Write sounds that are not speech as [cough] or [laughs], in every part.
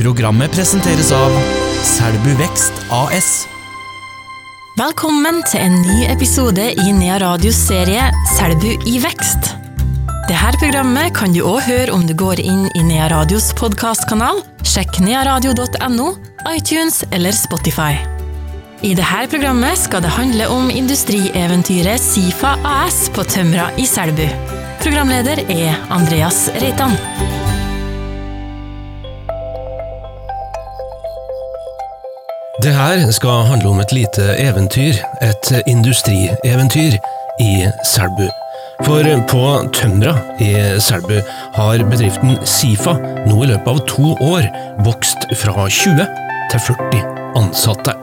Programmet presenteres av Selbu Vekst AS. Velkommen til en ny episode i Nea Radios serie Selbu i vekst. Dette programmet kan du òg høre om du går inn i Nea Radios podkastkanal, sjekk nearadio.no, iTunes eller Spotify. I dette programmet skal det handle om industrieventyret Sifa AS på Tømra i Selbu. Programleder er Andreas Reitan. Det her skal handle om et lite eventyr, et industrieventyr, i Selbu. For på Tømra i Selbu har bedriften Sifa nå i løpet av to år vokst fra 20 til 40 ansatte.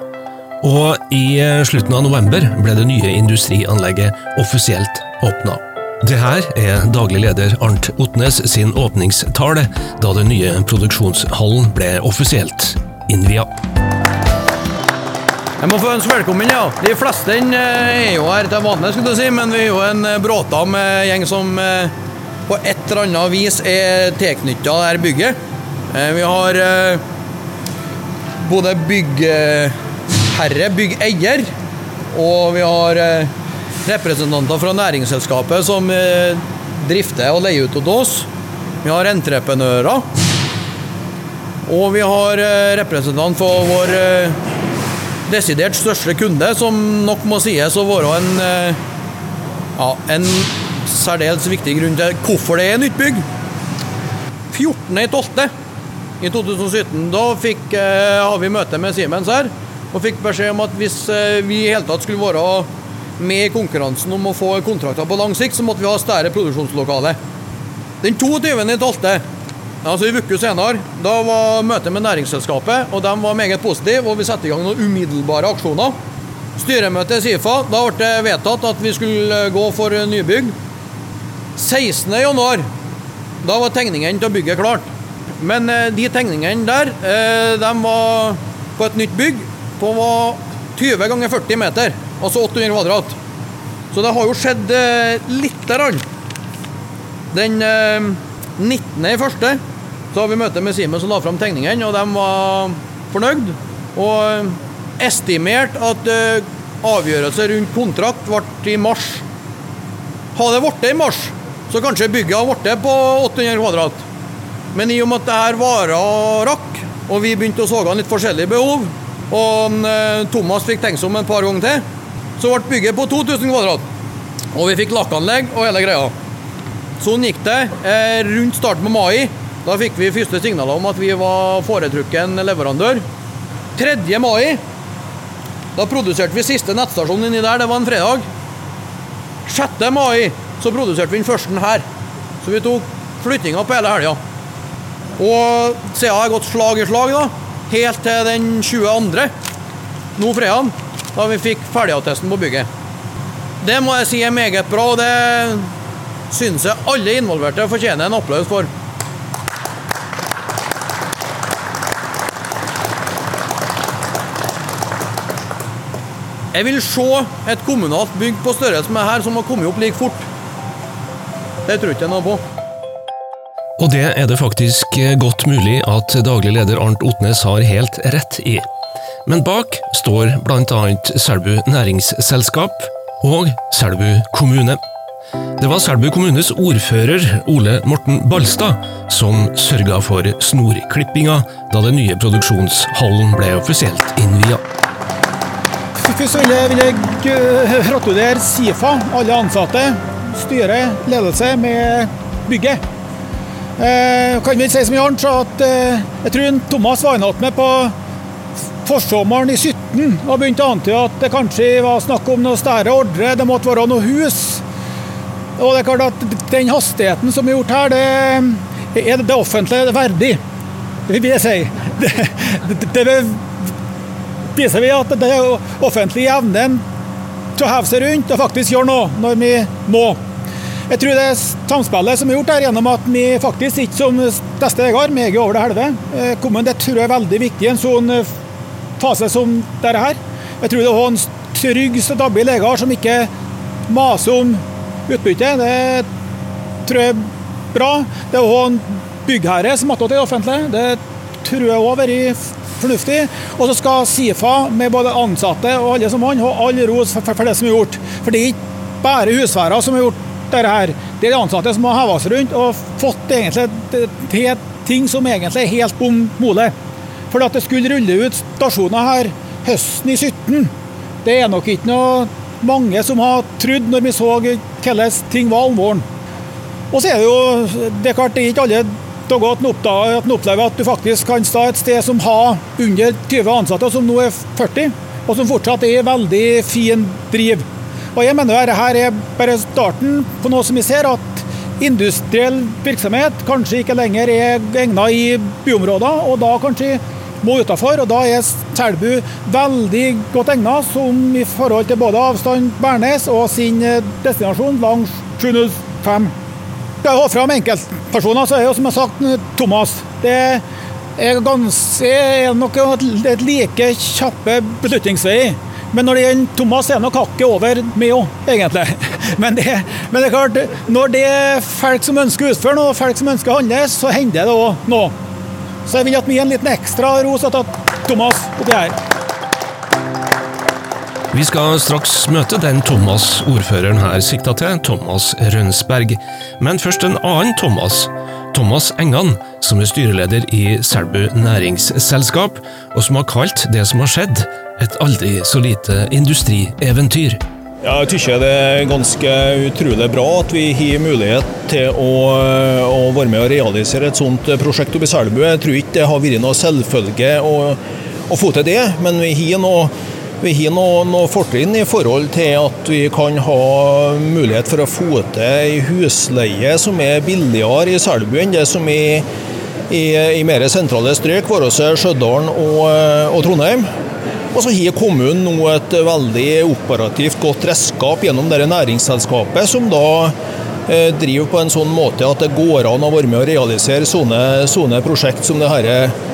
Og i slutten av november ble det nye industrianlegget offisielt åpna. Det her er daglig leder Arnt Otnes sin åpningstale da den nye produksjonshallen ble offisielt innvia. Jeg må få ønske velkommen, ja. De fleste eh, er jo her til vanlig, skulle du si, men vi er jo en eh, bråta med gjeng som eh, på et eller annet vis er tilknytta dette bygget. Vi har både byggherre, byggeier, og vi har representanter fra næringsselskapet som drifter og leier ut til oss. Vi har entreprenører. Og vi har representant for vår desidert største kunde, som nok må sies å være en, eh, ja, en særdeles viktig grunn til hvorfor det er nytt bygg. 14.12. i 2017, da fikk, eh, har vi møte med Siemens her, og fikk beskjed om at hvis eh, vi i hele tatt skulle være med i konkurransen om å få kontrakter på lang sikt, så måtte vi ha større produksjonslokale. Den 22.12. Altså En uke senere da var møtet med næringsselskapet, og de var meget positive. og Vi satte i gang noen umiddelbare aksjoner. Styremøtet i SIFA, da ble det vedtatt at vi skulle gå for nybygg. 16.1, da var tegningen til bygget klart. Men eh, de tegningene der, eh, de var på et nytt bygg på 20 ganger 40 meter, altså 800 kvadrat. Så det har jo skjedd eh, lite grann. Den 19. i første så har vi møte med Siemens og la fram tegningene, og de var fornøyd. Og estimert at uh, avgjørelse rundt kontrakt ble i mars. Hadde det blitt i mars, så kanskje bygget hadde blitt på 800 kvadrat. Men i og med at det her vara rakk, og vi begynte å såge litt forskjellige behov, og uh, Thomas fikk tenkt seg om en par ganger til, så ble bygget på 2000 kvadrat. Og vi fikk lakkanlegg og hele greia. Sånn gikk det eh, rundt starten på mai. Da fikk vi første signaler om at vi var foretrukken leverandør. 3. mai da produserte vi siste nettstasjonen inni der. Det var en fredag. 6. mai så produserte vi den første her. Så vi tok flyttinga på hele helga. Og siden har jeg gått slag i slag, da, helt til den 22. nå fredag, da vi fikk ferdigattesten på bygget. Det må jeg si er meget bra, og det syns jeg alle involverte fortjener en applaus for. Jeg vil se et kommunalt bygg på størrelse med her som har kommet opp like fort. Det tror ikke jeg noe på. Og det er det faktisk godt mulig at daglig leder Arnt Otnes har helt rett i. Men bak står bl.a. Selbu næringsselskap og Selbu kommune. Det var Selbu kommunes ordfører, Ole Morten Balstad, som sørga for snorklippinga da den nye produksjonshallen ble offisielt innvia. Først vil jeg, jeg gratulere Sifa, alle ansatte, styre, ledelse med bygget. Eh, kan vel si som Jarnt, at eh, jeg tror Thomas var med på forsommeren i 17 og begynte å antyde at det kanskje var snakk om noe større ordre, det måtte være noe hus. Og det er klart at Den hastigheten som er gjort her, det er det offentlige verdig, vil jeg si. Det, det, det viser vi at det offentlige evnen til å heve seg rundt og faktisk gjøre noe når vi må. Jeg tror det er samspillet som er gjort her gjennom at vi faktisk ikke som beste eier, er over det halve. Eh, Kommunen, det tror jeg er veldig viktig i en sånn eh, fase som dette her. Jeg tror det ha en trygg, stabil eier som ikke maser om utbytte. Det tror jeg er bra. Det å ha en byggherre som attåt er offentlig, det tror jeg òg vært fornuftig. Og så skal Sifa, med både ansatte og alle som han, ha all ros for, for, det som er gjort. For det er ikke bare husværer som har gjort dette her. Det er de ansatte som har heva seg rundt og fått egentlig til ting som egentlig er helt bom mole. For at det skulle rulle ut stasjoner her høsten i 17, det er nok ikke noe mange som har trodd når vi så hvordan ting var om våren. Og så er det jo det er klart det er ikke alle dager at en opplever at du faktisk kan stå et sted som har under 20 ansatte, som nå er 40, og som fortsatt er i veldig fin driv. Og jeg mener dette er bare starten på noe som vi ser, at industriell virksomhet kanskje ikke lenger er egnet i byområder, og da kanskje må utafor. Og da er Selbu veldig godt egnet som i forhold til både avstand Bernes og sin destinasjon langs 705 skal ha fram enkeltpersoner, så er jo som jeg har sagt, Thomas Det er, ganske, er nok et like kjappe beslutningsvei. Men når det gjelder Thomas, er nok hakket over meg òg, egentlig. [laughs] Men det, men det, er klart, når det er folk som ønsker å utføre noe, folk som ønsker å handle, så hender det òg noe. Så jeg vil at vi gir en liten ekstra ros til Thomas oppi her. Vi skal straks møte den Thomas ordføreren her sikta til, Thomas Rønsberg. Men først en annen Thomas. Thomas Engan, som er styreleder i Selbu næringsselskap, og som har kalt det som har skjedd, et aldri så lite industrieventyr. Jeg syns det er ganske utrolig bra at vi har mulighet til å, å være med og realisere et sånt prosjekt oppe i Selbu. Jeg tror ikke det har vært noe selvfølge å, å få til det, men vi har noe vi har noen noe fortrinn i forhold til at vi kan ha mulighet for å få til ei husleie som er billigere i Selbu enn det som er i, i mer sentrale strøk, være seg Stjørdal og, og, Trondheim. Og så har kommunen nå et veldig operativt godt redskap gjennom dette næringsselskapet, som da eh, driver på en sånn måte at det går an å være med å realisere sånne, sånne prosjekt som det her,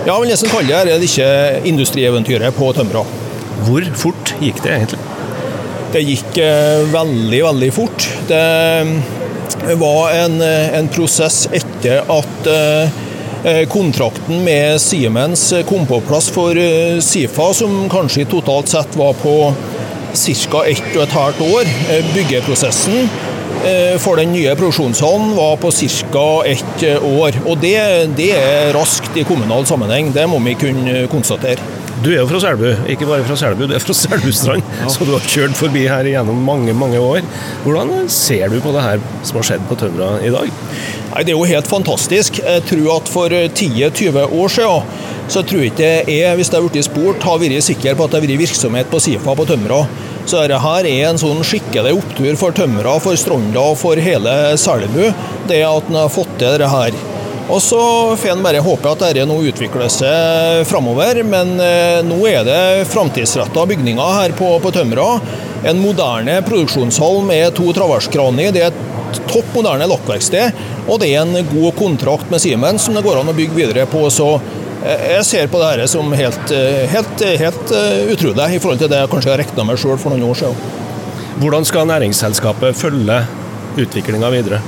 ja, vil nesten kalle det, det ikke industrieventyret på Tømra. Hvor fort gikk det egentlig? Det gikk eh, veldig, veldig fort. Det eh, var en, eh, en prosess etter at kontrakten med Siemens kom på plass for Sifa, som kanskje totalt sett var på ca. ett og et halvt år. Byggeprosessen for den nye produksjonshallen var på ca. ett år. Og det, det er raskt i kommunal sammenheng, det må vi kunne konstatere. Du er jo fra Selbu, ikke bare fra Selbu, du er fra Selbustrand. Ja. Så du har kjørt forbi her gjennom mange mange år. Hvordan ser du på det her som har skjedd på Tømra i dag? Nei, Det er jo helt fantastisk. Jeg tror at for 10-20 år siden så tror jeg ikke jeg, hvis det har blitt spurt, har vært sikker på at det har vært virksomhet på Sifa på Tømra. Så dette her er en sånn skikkelig opptur for Tømra, for Stronda og for hele Selbu. Det at en har fått til dette her. Og så får en bare håpe at dette nå utvikler seg framover. Men eh, nå er det framtidsretta bygninger her på, på Tømra. En moderne produksjonshall med to traverskraner. Det er et topp moderne lakkverksted. Og det er en god kontrakt med Siemens som det går an å bygge videre på. Så eh, jeg ser på dette som helt, eh, helt, helt utrolig i forhold til det jeg kanskje har regna med sjøl for noen år siden. Hvordan skal næringsselskapet følge utviklinga videre?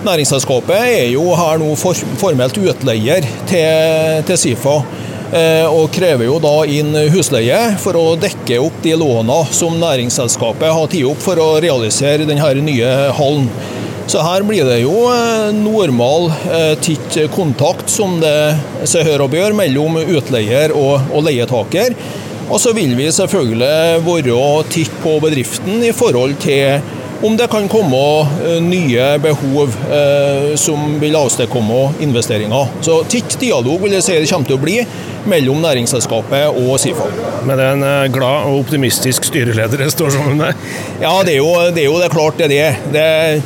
Næringsselskapet er jo her nå formelt utleier til, til Sifa. Eh, og krever jo da inn husleie for å dekke opp de låna som næringsselskapet har tatt opp for å realisere denne nye hallen. Så her blir det jo eh, normal eh, titt kontakt, som det seg hør og bør, mellom utleier og, og leietaker. Og så vil vi selvfølgelig være titt på bedriften i forhold til om det kan komme eh, nye behov eh, som vil avstedkomme investeringer. Så titt dialog vil jeg si det kommer til å bli mellom næringsselskapet og Sifa. Men det er en eh, glad og optimistisk styreleder jeg står sammen med? Ja, det er jo det, er jo det klart det er det.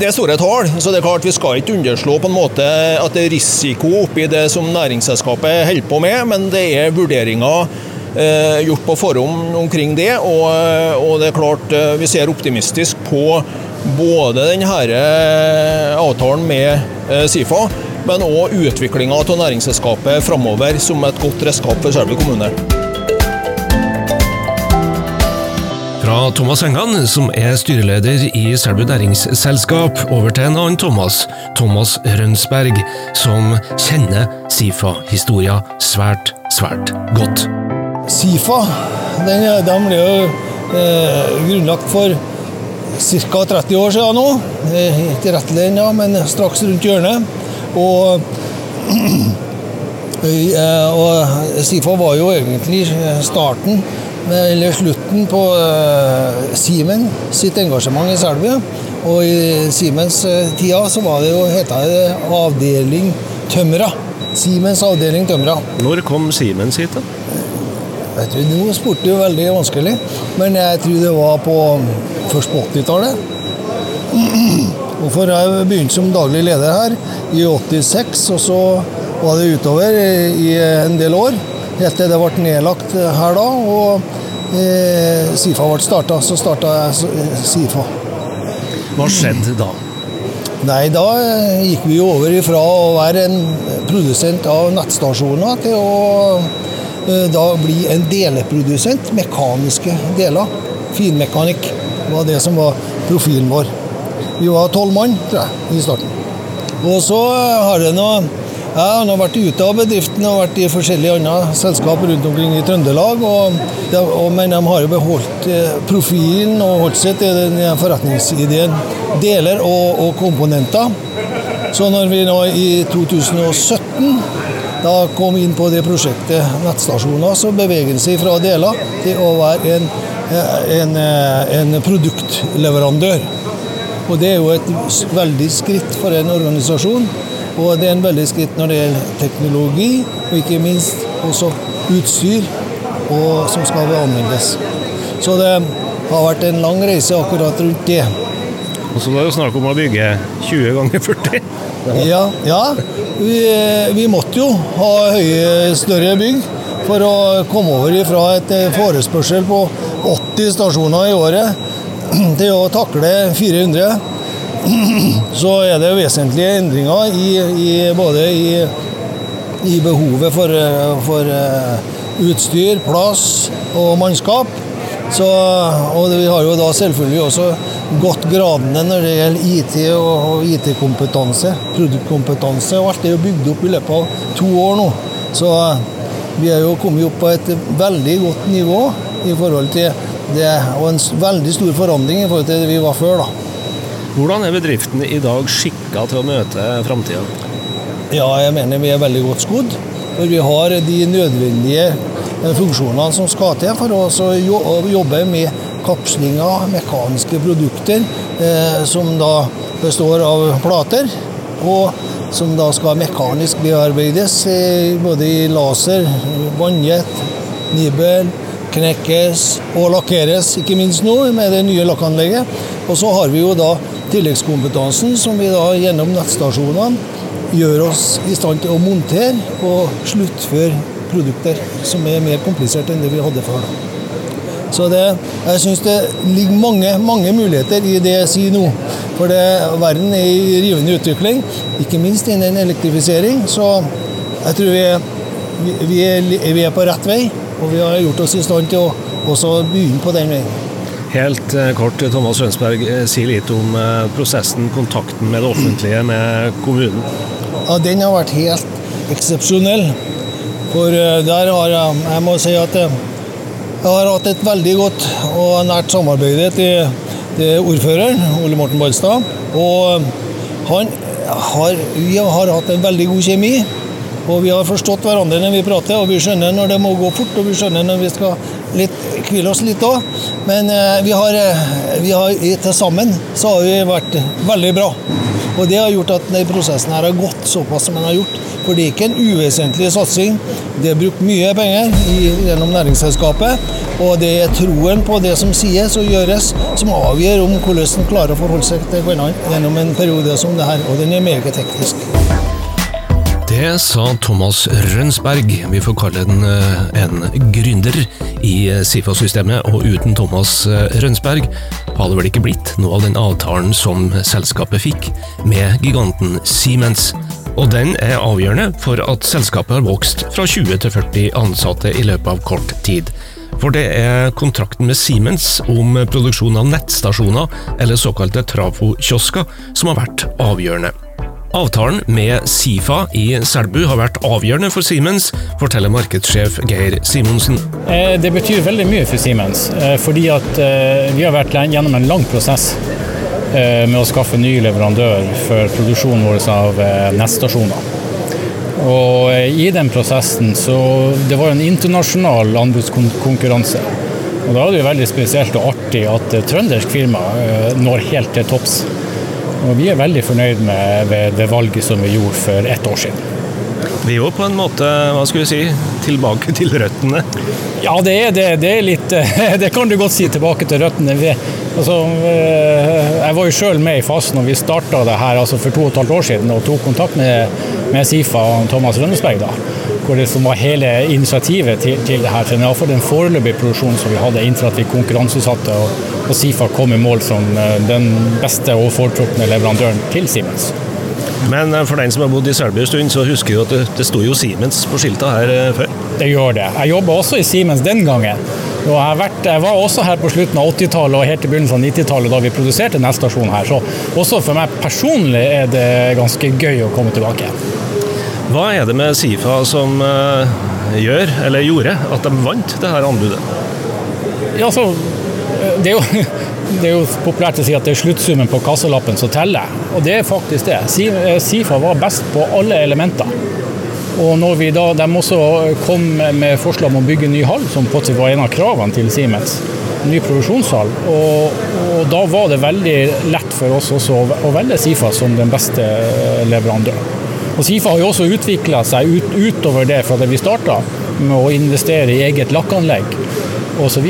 Det er store tall, så det er klart vi skal ikke underslå på en måte at det er risiko oppi det som næringsselskapet holder på med, men det er vurderinger gjort på forhånd omkring det. Og, eh, og, det er klart eh, vi ser optimistisk på både denne avtalen med Sifa, men òg utviklinga av næringsselskapet framover som et godt redskap for Selbu kommune. Fra Thomas Engan, som er styreleder i Selbu næringsselskap, over til en annen Thomas, Thomas Rønsberg, som kjenner Sifa-historia svært, svært godt. Sifa den, den ble jo eh, grunnlagt for ca. 30 år siden nå. Ikke rett rettelig ennå, men straks rundt hjørnet. Og, [clears throat] eh, og Sifa var jo egentlig starten, eller slutten, på eh, Simen sitt engasjement i Selbu. Og i Siemens eh, tida så var det jo, heta det avdeling Tømra. Siemens avdeling Tømra. Når kom Siemens hit, da? Vet du, Nå spurte du veldig vanskelig, men jeg tror det var på først på 80-tallet. [clears throat] Hvorfor jeg begynte som daglig leder her i 86, og så var det utover i en del år. Helt til det ble nedlagt her da, og eh, Sifa ble starta. Så starta jeg Sifa. Hva skjedde da? Nei, da eh, gikk vi over ifra å være en produsent av nettstasjoner til å eh, da bli en deleprodusent. Mekaniske deler. Finmekanikk var det som var profilen vår. Vi var tolv mann, tror jeg, i starten. Og så har det nå jeg har vært ute av bedriften og vært i forskjellige andre selskap rundt omkring i Trøndelag. Og, og, men de har jo beholdt eh, profilen og holdt seg til den forretningsideen. Deler og, og, komponenter. Så når vi nå i 2017 da kom inn på det prosjektet nettstasjoner, så beveger den seg fra deler til å være en, en, en produktleverandør. Og det er jo et veldig skritt for en organisasjon. Og det er en veldig skritt når det gjelder teknologi, og ikke minst også utstyr og, som skal anvendes. Så det har vært en lang reise akkurat rundt det. Og så var det snakk om å bygge 20 ganger 40. Ja, ja vi, vi, måtte jo ha høye, større bygg for å komme over fra et forespørsel på 80 stasjoner i året [clears throat] til å takle 400 [clears throat] så er det vesentlige endringer i, i både i, i, behovet for, for, eh, utstyr, plass og mannskap. Så, og vi har jo da selvfølgelig også gått gradene når det gjelder IT og, IT-kompetanse, produktkompetanse. og Alt er jo bygd opp i løpet av to år nå. Så vi er jo kommet opp på et veldig godt nivå i forhold til det, og en veldig stor forandring i forhold til det vi var før. da. Hvordan er bedriftene i dag skikka til å møte framtida? Ja, jeg mener vi er veldig godt skodd. For vi har de nødvendige eh, funksjonene som skal til for å jobbe med kapslinger, mekaniske produkter, eh, som da består av plater. Og som da skal mekanisk bearbeides eh, både i laser, vannjet, nibel, knekkes og lakkeres, ikke minst nå med det nye lakkanlegget. Og så har vi jo da tilleggskompetansen som vi da gjennom nettstasjonene gjør oss i stand til å montere og sluttføre produkter som er mer komplisert enn det vi hadde før. Så det, jeg syns det ligger mange, mange muligheter i det jeg sier nå. For det, verden er i rivende utvikling, ikke minst innen elektrifisering. Så jeg tror vi er, vi, er, vi er på rett vei, og vi har gjort oss i stand til å begynne på den veien. Helt eh, kort, Thomas Rønsberg, eh, si litt om eh, prosessen, kontakten med det offentlige, med kommunen. Ja, Den har vært helt eksepsjonell. For der har jeg Jeg må si at jeg har hatt et veldig godt og nært samarbeid til, ordføreren, Ole Morten Balstad. Og han har, vi har hatt en veldig god kjemi. Og vi har forstått hverandre når vi prater, og vi skjønner når det må gå fort, og vi skjønner når vi skal litt, hvile oss litt òg. Men eh, vi har, eh, vi har til sammen så har vi vært veldig bra. Og det har gjort at prosessen her har gått såpass som den har gjort. For det er ikke en uvesentlig satsing. Det er brukt mye penger gjennom næringsselskapet. Og det er troen på det som sies og gjøres, som avgjør om hvordan en klarer å forholde seg til hverandre gjennom en periode som det her. Og den er meget teknisk. Det sa Thomas Rønsberg. Vi får kalle den eh, en gründer i Sifa-systemet, og uten Thomas eh, Rønsberg hadde vel ikke blitt noe av den avtalen som selskapet fikk med giganten Siemens. Og den er avgjørende for at selskapet har vokst fra 20 til 40 ansatte i løpet av kort tid. For det er kontrakten med Siemens om produksjon av nettstasjoner, eller såkalte trafo-kiosker, som har vært avgjørende. Avtalen med Sifa i Selbu har vært avgjørende for Siemens, forteller markedssjef Geir Simonsen. Eh, Det betyr veldig mye for Siemens, eh, fordi eh, vi har vært gjennom en lang prosess med å skaffe ny leverandør for produksjonen vår av nettstasjoner. Og i den prosessen så Det var en internasjonal anbudskonkurranse. Og da er det jo veldig spesielt og artig at trøndersk firma når helt til topps. Og vi er veldig fornøyd med det, valget som vi gjorde for ett år siden. Vi er jo på en måte, hva skulle vi si, tilbake til røttene. Ja, det er det. Det er litt [laughs] Det kan du godt si tilbake til røttene. Vi, altså, eh, jeg var jo sjøl med i fasen når vi starta det her altså for to og et halvt år siden og tok kontakt med, med Sifa og Thomas Rønnesberg. da, hvor det som var hele initiativet til, til det her. For Iallfall den foreløpige produksjonen som vi hadde inntil at vi konkurranseutsatte og, og Sifa kom i mål som eh, den beste og foretrukne leverandøren til Siemens. Men eh, for den som har bodd i Selbu en stund, så husker du at det, det sto jo Siemens på skilta her eh, før. Det gjør det. Jeg jobba også i Siemens den gangen. Og jeg, har vært, jeg var også her på slutten av 80-tallet og helt til begynnelsen av 90-tallet da vi produserte nettstasjonen her. Så også for meg personlig er det ganske gøy å komme tilbake. Hva er det med Sifa som eh, gjør, eller gjorde, at de vant det her anbudet? Ja, altså, det, er jo, [laughs] det er jo populært å si at det er sluttsummen på kassalappen som teller, og det er faktisk det. Eh, Sifa var best på alle elementer. Og når vi da, De også kom med forslag om å bygge en ny hall, som en var en av kravene til Siemens. Ny produksjonshall. Og, og da var det veldig lett for oss også å velge Sifa som den beste leverandøren. Og Sifa har jo også utvikla seg ut, utover det fra det vi starta, med å investere i eget lakkanlegg osv.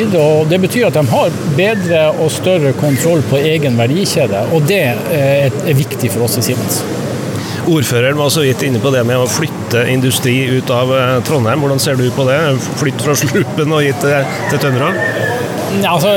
Det betyr at de har bedre og større kontroll på egen verdikjede, og det er, er viktig for oss i Simens. Ordføreren var så vidt inne på det med å flytte industri ut av eh, Trondheim. Hvordan ser du på det? Flytt fra Sluppen og hit til, til Tønnerdal? Ja, altså,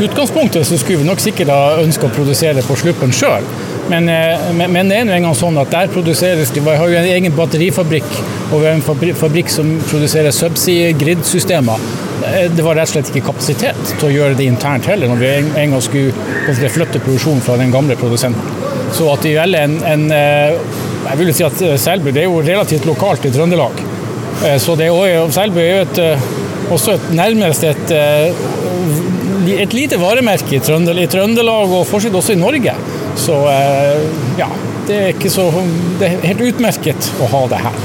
utgangspunktet så skulle vi nok sikkert ha ønska å produsere på Sluppen sjøl. Men, eh, men, men det er nå engang sånn at der produseres det Vi har jo en egen batterifabrikk og vi har en fabrikk som produserer subsea grid-systemer. Eh, Det var rett og slett ikke kapasitet til å gjøre det internt heller, når vi en gang skulle flytte produksjonen fra den gamle produsenten. Så at det velger en, en eh, Jeg vil jo si at Selbu det er jo relativt lokalt i Trøndelag. Så det er jo, Selbu er jo et, også et, nærmest et, et lite varemerke i Trøndelag og fortsatt også i Norge. Så eh, ja, det er, ikke så, det er helt utmerket å ha det her.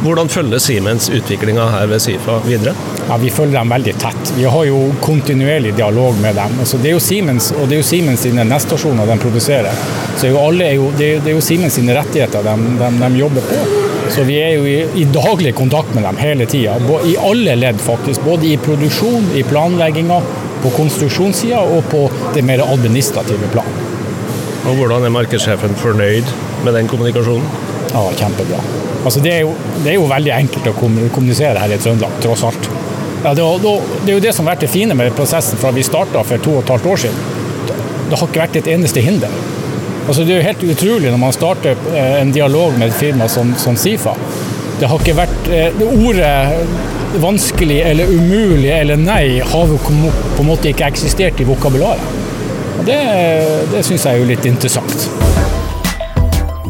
Hvordan følger Siemens utviklinga her ved Sifa videre? Ja, Vi følger dem veldig tett. Vi har jo kontinuerlig dialog med dem. Altså, det er jo Siemens og det er jo Siemens sine nettstasjoner de produserer. Så jo er jo, det, er, det er jo Siemens sine rettigheter de, de, de jobber på. Så vi er jo i, i daglig kontakt med dem hele tida. I alle ledd, faktisk. Både i produksjon, i planlegginga, på konstruksjonssida og på det mer administrative plan. Og hvordan er markedssjefen fornøyd med den kommunikasjonen? Ja, kjempebra. Altså, det, er jo, det er jo veldig enkelt å kommunisere her i Trøndelag, tross alt. Ja, det, er jo det som har vært det fine med prosessen fra vi starta for to og et halvt år siden. Det, det har ikke vært et eneste hinder. Altså, det er jo helt utrolig når man starter eh, en dialog med et firma som, som Sifa. Det har ikke vært eh, det Ordet vanskelig eller umulig eller nei har jo på en måte ikke eksistert i vokabularet. Og det, det syns jeg er jo litt interessant.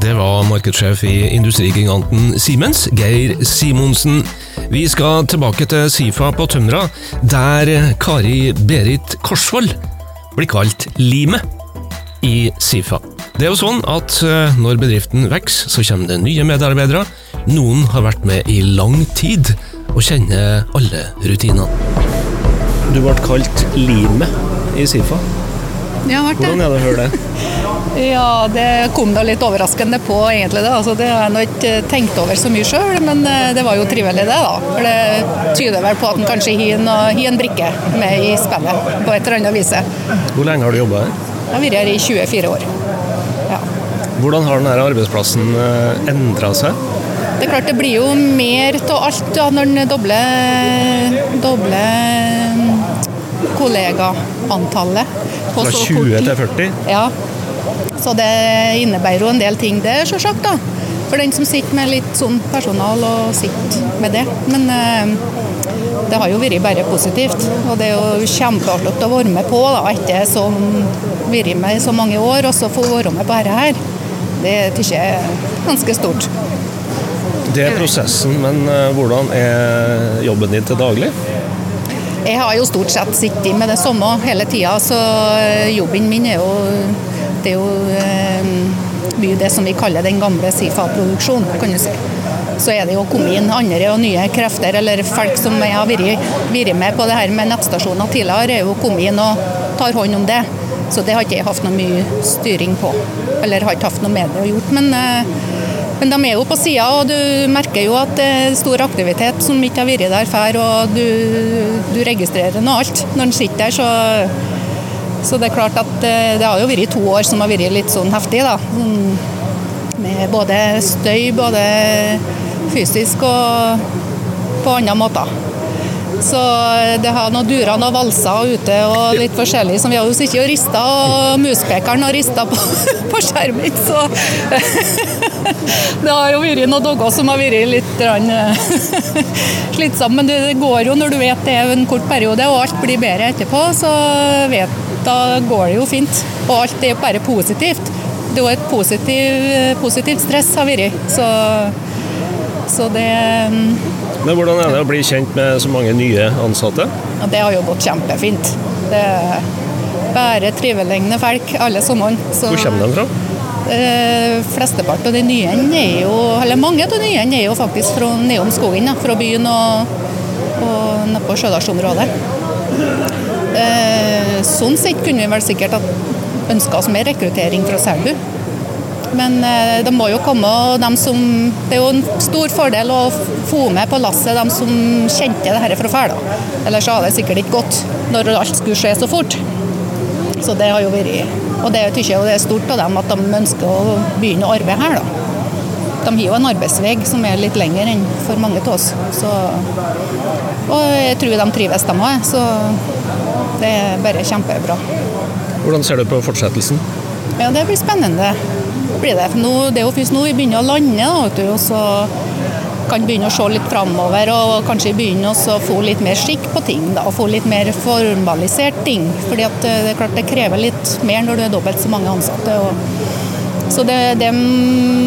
Det var markedssjef i industrigiganten Siemens, Geir Simonsen. Vi skal tilbake til Sifa på Tømra, der Kari Berit Korsvoll blir kalt Limet i Sifa. Det er jo sånn at eh, når bedriften vokser, så kommer det nye medarbeidere. Noen har vært med i lang tid og kjenner alle rutinene. Du ble kalt Limet i Sifa. Ja, vært det. Hvordan er det å høre det? Ja, det kom da litt overraskende på, egentlig. det. Altså, det har jeg nå ikke tenkt over så mye sjøl, men eh, det var jo trivelig, det. da. For det tyder vel på at en kanskje har en, brikke med i spillet, på et eller annet vis. Hvor lenge har du jobba her? Jeg har vært her i 24 år. Ja. Hvordan har denne arbeidsplassen endra seg? Det er klart det blir jo mer av alt ja, når en dobler, dobler kollegaantallet. På Fra så kort 20 til 40? Ja. Så det innebærer jo en del ting, det, sjølsagt. For den som sitter med litt sånn personal og sitter med det. Men eh, det har jo vært bare positivt. Og det er jo kjempeartig å være med på da, etter så vært med i så mange år, og så få være med på dette her. Det syns jeg er ganske stort. Det er prosessen, men eh, hvordan er jobben din til daglig? Jeg har jo stort sett sittet med det samme hele tida, så jobben min er jo Det er jo eh, mye det som vi kaller den gamle Sifa-produksjonen, kan du si. Så er det jo kommet inn andre og nye krefter, eller folk som jeg har vært med på det her med nettstasjoner tidligere, er jo kommet inn og tar hånd om det. Så det har ikke jeg hatt noe mye styring på, eller har ikke hatt noe med det å gjøre. Men, eh, men de er jo på sida, og du merker jo at det er stor aktivitet som ikke har vært der før. Og du, du registrerer nå alt når en sitter der, så, så det er klart at eh, det har jo vært to år som har vært litt sånn heftig, da. Sånn Med både støy, både fysisk og på andre måter. Så det har noen durer og valser ute og litt forskjellig som vi har jo sittet og rista, og muspekeren har rista på, [laughs] på skjermen. Så [laughs] det har jo vært noen dager som har vært litt grann, [laughs] slitsomme. Men det går jo når du vet det er en kort periode og alt blir bedre etterpå, så vet, da går det jo fint. Og alt er bare positivt. Det er jo et positiv, positivt stress har vært. Så, så det Men hvordan er det å bli kjent med så mange nye ansatte? ja, det har jo gått kjempefint. Det er bare trivelige folk, alle sammen. Så, Hvor kommer de fra? Eh, flesteparten av de nye er jo, eller mange av de nye er jo faktisk fra nedom skogen, da, fra byen og, og nede på Sjødalsområdet. Eh, sånn sett kunne vi vel sikkert ønska oss mer rekruttering fra Selbu. Men eh, det må jo komme dem som Det er jo en stor fordel å få med på lasset dem som kjente det dette fra før. Ellers hadde det sikkert ikke gått når alt skulle skje så fort. Så det har jo vært Og det syns jeg det er stort av dem at de ønsker å begynne å arbeide her, da. De har jo en arbeidsvei som er litt lengre enn for mange av oss. Så, og jeg tror de trives, de òg. Så det er bare kjempebra. Hvordan ser du på fortsettelsen? Ja, det blir spennende. Blir det. Nå, det er jo først nå vi begynner å lande, da, og så kan begynne å se litt framover og kanskje begynne å få litt mer skikk på ting. Da, og få litt mer formalisert ting. fordi eh, det er klart det krever litt mer når du er dobbelt så mange ansatte. Og, så det, det er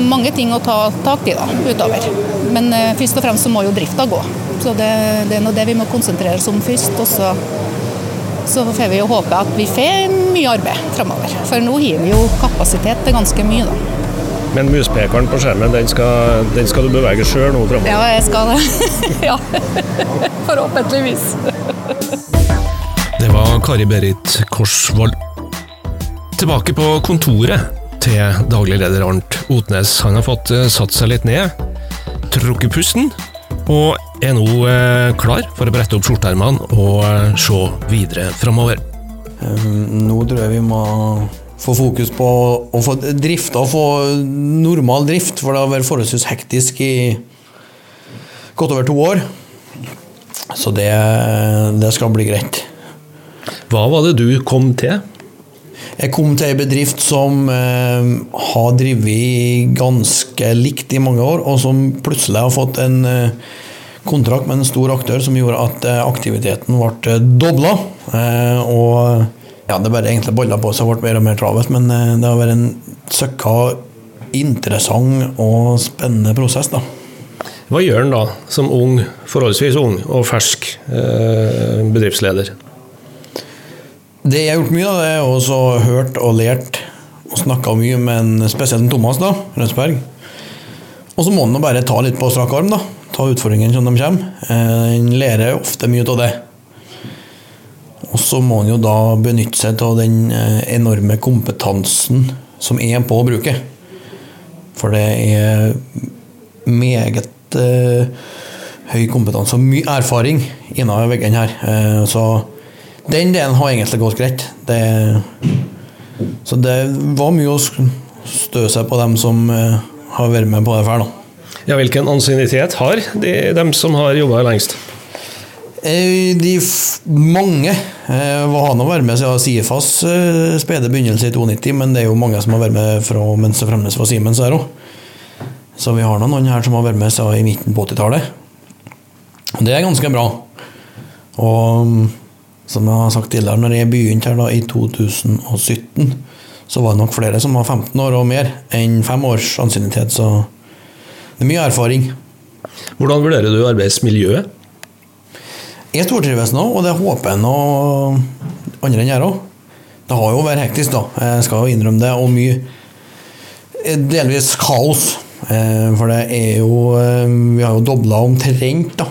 mange ting å ta tak i da, utover. Men uh, først og fremst så må jo drifta gå. Så det, det er nå det vi må konsentrere oss om først. og så så får vi jo håpe at vi får mye arbeid framover. For nå har vi jo kapasitet til ganske mye, da. Men muspekeren på skjermen, den skal, den skal du bevege sjøl nå framover? Ja, jeg skal det. [laughs] ja. Forhåpentligvis. Det var Kari-Berit Korsvold. Tilbake på kontoret til daglig leder Arnt Otnes. Han har fått eh, satt seg litt ned, trukket pusten, og er nå eh, klar for å brette opp skjorteermene og eh, se videre framover. Um, Nå tror jeg vi må få fokus på å få drifta og få normal drift, for det har vært forholdsvis hektisk i godt over to år. Så det, det skal bli greit. Hva var det du kom til? Jeg kom til ei bedrift som eh, har drevet ganske likt i mange år, og som plutselig har fått en eh, kontrakt med en stor aktør som gjorde at eh, aktiviteten ble dobla. Eh, og ja, det bare egentlig balla på seg og ble mer og mer travelt, men eh, det har vært en søkka interessant og spennende prosess, da. Hva gjør han da, som ung, forholdsvis ung og fersk eh, bedriftsleder? Det jeg har gjort mye, da, det er også hørt og lært og snakka mye med en spesielt Thomas da, Rødsberg. Og så må han bare ta litt på strak arm, da. Ta utfordringene som de kommer. Han En lærer ofte mye av det. Og så må en jo da benytte seg av den eh, enorme kompetansen som er på bruket. For det er meget eh, høy kompetanse og mye erfaring innover veggene her. Eh, så den delen har egentlig gått greit. Det, så det var mye å stø seg på dem som eh, har vært med på det før. Ja, hvilken ansiennitet har de, dem som har jobba lengst? Eh, De mange var han å være med siden Sifas eh, spede begynnelse i 92, men det er jo mange som har vært med fra mens det fremdeles var Siemens her òg. Så vi har noen her som har vært med siden i midten på 80-tallet. Det er ganske bra. Og som jeg har sagt tidligere, når jeg begynte her da i 2017, så var det nok flere som var 15 år og mer enn fem års ansiennitet. Så det er mye erfaring. Hvordan vurderer du arbeidsmiljøet? Jeg stortrives nå, og det håper jeg nå andre enn jeg òg. Det har jo vært hektisk, da. Jeg skal jo innrømme det. Og mye eh, delvis kaos. Eh, For det er jo eh, Vi har jo dobla omtrent da,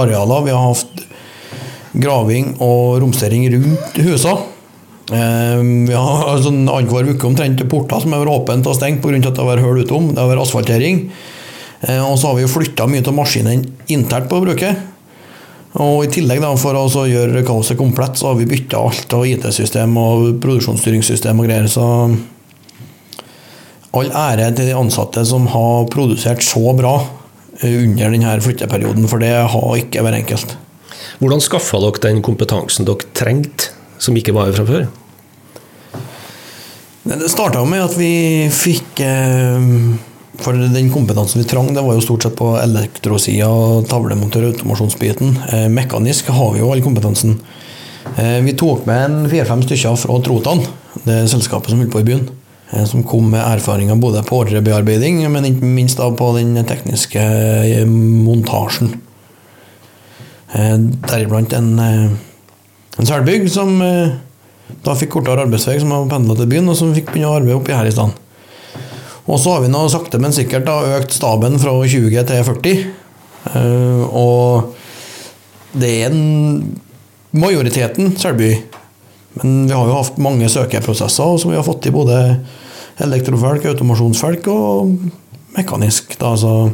arealer. Vi har hatt graving og romstering rundt husene. Vi har sånn annenhver uke omtrent porter som har vært åpent og stengt pga. at det har vært hull utom. Det har vært asfaltering. Og så har vi flytta mye av maskinene internt på bruket. Og i tillegg da, for å gjøre kaoset komplett, så har vi bytta alt av IT-system og produksjonsstyringssystem og greier. Så all ære til de ansatte som har produsert så bra eh, under denne flytteperioden, for det har ikke vært enkelt. Hvordan skaffa dere den kompetansen dere trengte, som ikke var her fra før? Det starta med at vi fikk eh, For den kompetansen vi trang, det var jo stort sett på elektrosida tavlemontør- og automasjonsbiten. Eh, Mekanisk har vi jo all kompetansen. Eh, Vi tok med en fire-fem stykker fra Trotan, det selskapet som holdt på i byen. eh, Som kom med erfaringer både på ordrebearbeiding, men ikke minst da på den tekniske montasjen. Deriblant en, en selbygg som da fikk kortere arbeidsvei, som har pendla til byen, og som fikk begynne å arbeide oppi her i stedet. Og så har vi nå sakte, men sikkert da, økt staben fra 20 til 40. Uh, og det er en majoriteten Selby. Men vi har jo hatt mange søkeprosesser som vi har fått i både elektrofelk, automasjonsfelk og mekanisk. Da, så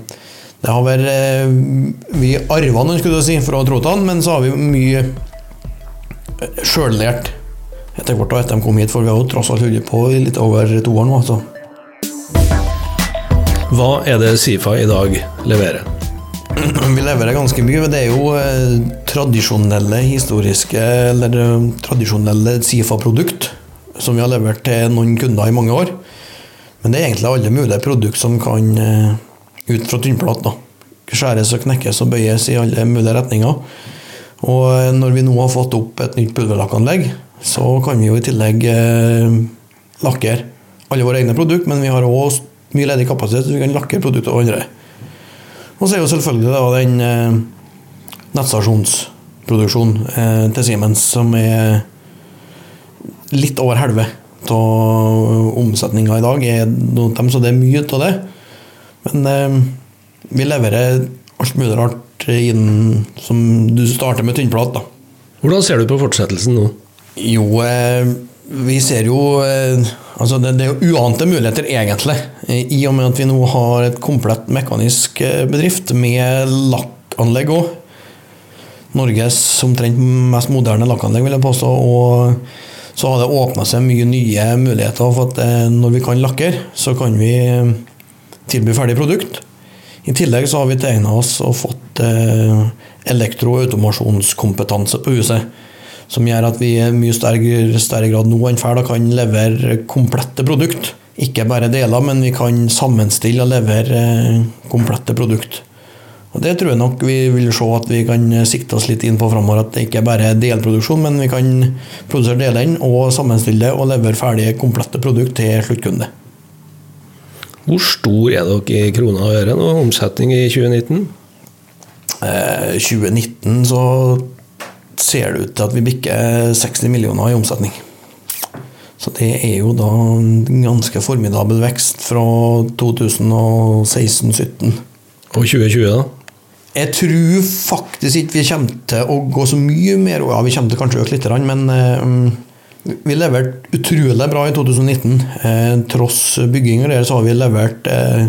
det har vært eh, Vi arva noen, skulle du si, fra Trotan, men så har vi mye sjøllært etter hvert da, etter de kom hit, for vi har jo tross alt holdt på i litt over to år nå. Så. Hva er det Sifa i dag leverer? [clears throat] Vi leverer ganske mye. men Det er jo eh, tradisjonelle historiske Eller eh, tradisjonelle Sifa-produkt som vi har levert til noen kunder i mange år. Men det er egentlig alle mulige produkt som kan eh, ut fra tynnplat. Skjæres og knekkes og bøyes i alle mulige retninger. Og eh, når vi nå har fått opp et nytt pulverlakkanlegg, så kan vi jo i tillegg eh, lakkere alle våre egne produkter, men vi har òg mye ledig kapasitet, så vi kan lakke produkter og andre. Og så er jo selvfølgelig da den eh, nettstasjonsproduksjonen eh, til Siemens som er litt over halve av omsetninga i dag. Er noen av dem, så det er mye av det. Men eh, vi leverer alt mulig rart inn som du starter med tynnplat. da. Hvordan ser du på fortsettelsen nå? Jo, eh, vi ser jo eh, Altså, det, det er jo uante muligheter, egentlig. Eh, I og med at vi nå har et komplett mekanisk eh, bedrift med lakkanlegg òg. Norges omtrent mest moderne lakkanlegg, vil jeg påstå. Og så har det åpna seg mye nye muligheter. For at eh, når vi kan lakkere, så kan vi tilby ferdig produkt. I tillegg så har vi tegna oss og fått elektro- og automasjonskompetanse på huset. Som gjør at vi i mye større grad nå enn før kan levere komplette produkt. Ikke bare deler, men vi kan sammenstille og levere eh, komplette produkt. Og Det tror jeg nok vi vil se at vi kan sikte oss litt inn på framover. At det ikke bare er delproduksjon, men vi kan produsere delene og sammenstille og levere ferdige, komplette produkt til sluttkunde. Hvor stor er dere i kroner og øre nå? Omsetning i 2019? Eh, 2019 så ser det ut til at vi bikker 60 millioner i omsetning. Så det er jo da en ganske formidabel vekst fra 2016-2017. Og 2020, da? Jeg tror faktisk ikke vi kommer til å gå så mye mer Ja, vi kommer til kanskje å øke litt, men eh, vi leverte utrolig bra i 2019. Eh, tross bygging og det, så har vi levert eh,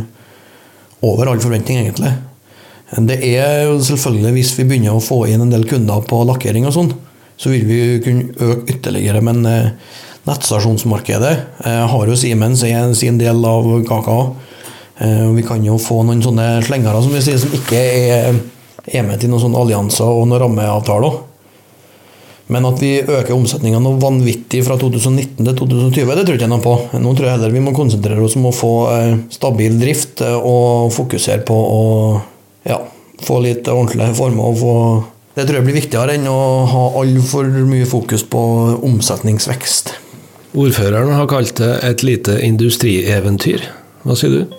over all forventning, egentlig. Det er jo selvfølgelig Hvis vi begynner å få inn en del kunder på lakkering og sånn, så vil vi kunne øke ytterligere. Men eh, nettstasjonsmarkedet eh, har jo Siemens sin del av kaka. Eh, vi kan jo få noen sånne slengere som vi sier, som ikke er, er med til noen sånne allianser og noen rammeavtaler. Men at vi øker omsetninga noe vanvittig fra 2019 til 2020, det tror jeg ikke noe på. Nå tror jeg heller vi må konsentrere oss om å få eh, stabil drift og fokusere på å ja, få litt ordentlige former. Og få det tror jeg blir viktigere enn å ha altfor mye fokus på omsetningsvekst. Ordføreren har kalt det et lite industrieventyr. Hva sier du?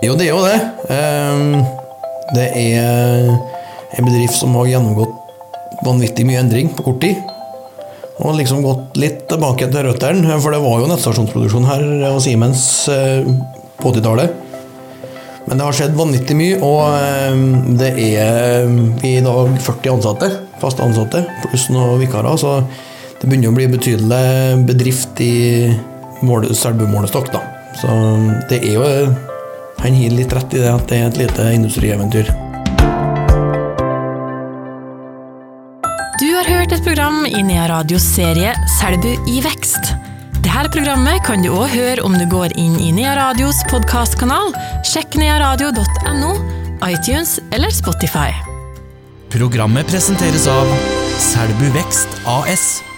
Jo, det er jo det. Ehm, Det er en bedrift som har gjennomgått vanvittig mye endring på kort tid. Og liksom gått litt tilbake til røttene, for det var jo nettstasjonsproduksjon her hos Siemens eh, på 80-tallet. Men det har skjedd vanvittig mye, og ehm, det er er i dag 40 ansatte, fast ansatte, pluss noen vikarer, så det begynner å bli betydelig bedrift i Selbu-målestokk, da. Så det er jo Han gir litt rett i det at det er et lite industrieventyr. Du har hørt et program i Nea Radios serie Selbu i vekst. Dette programmet kan du òg høre om du går inn i Nea Radios podkastkanal. Sjekk nearadio.no, iTunes eller Spotify. Programmet presenteres av Selbu Vekst AS.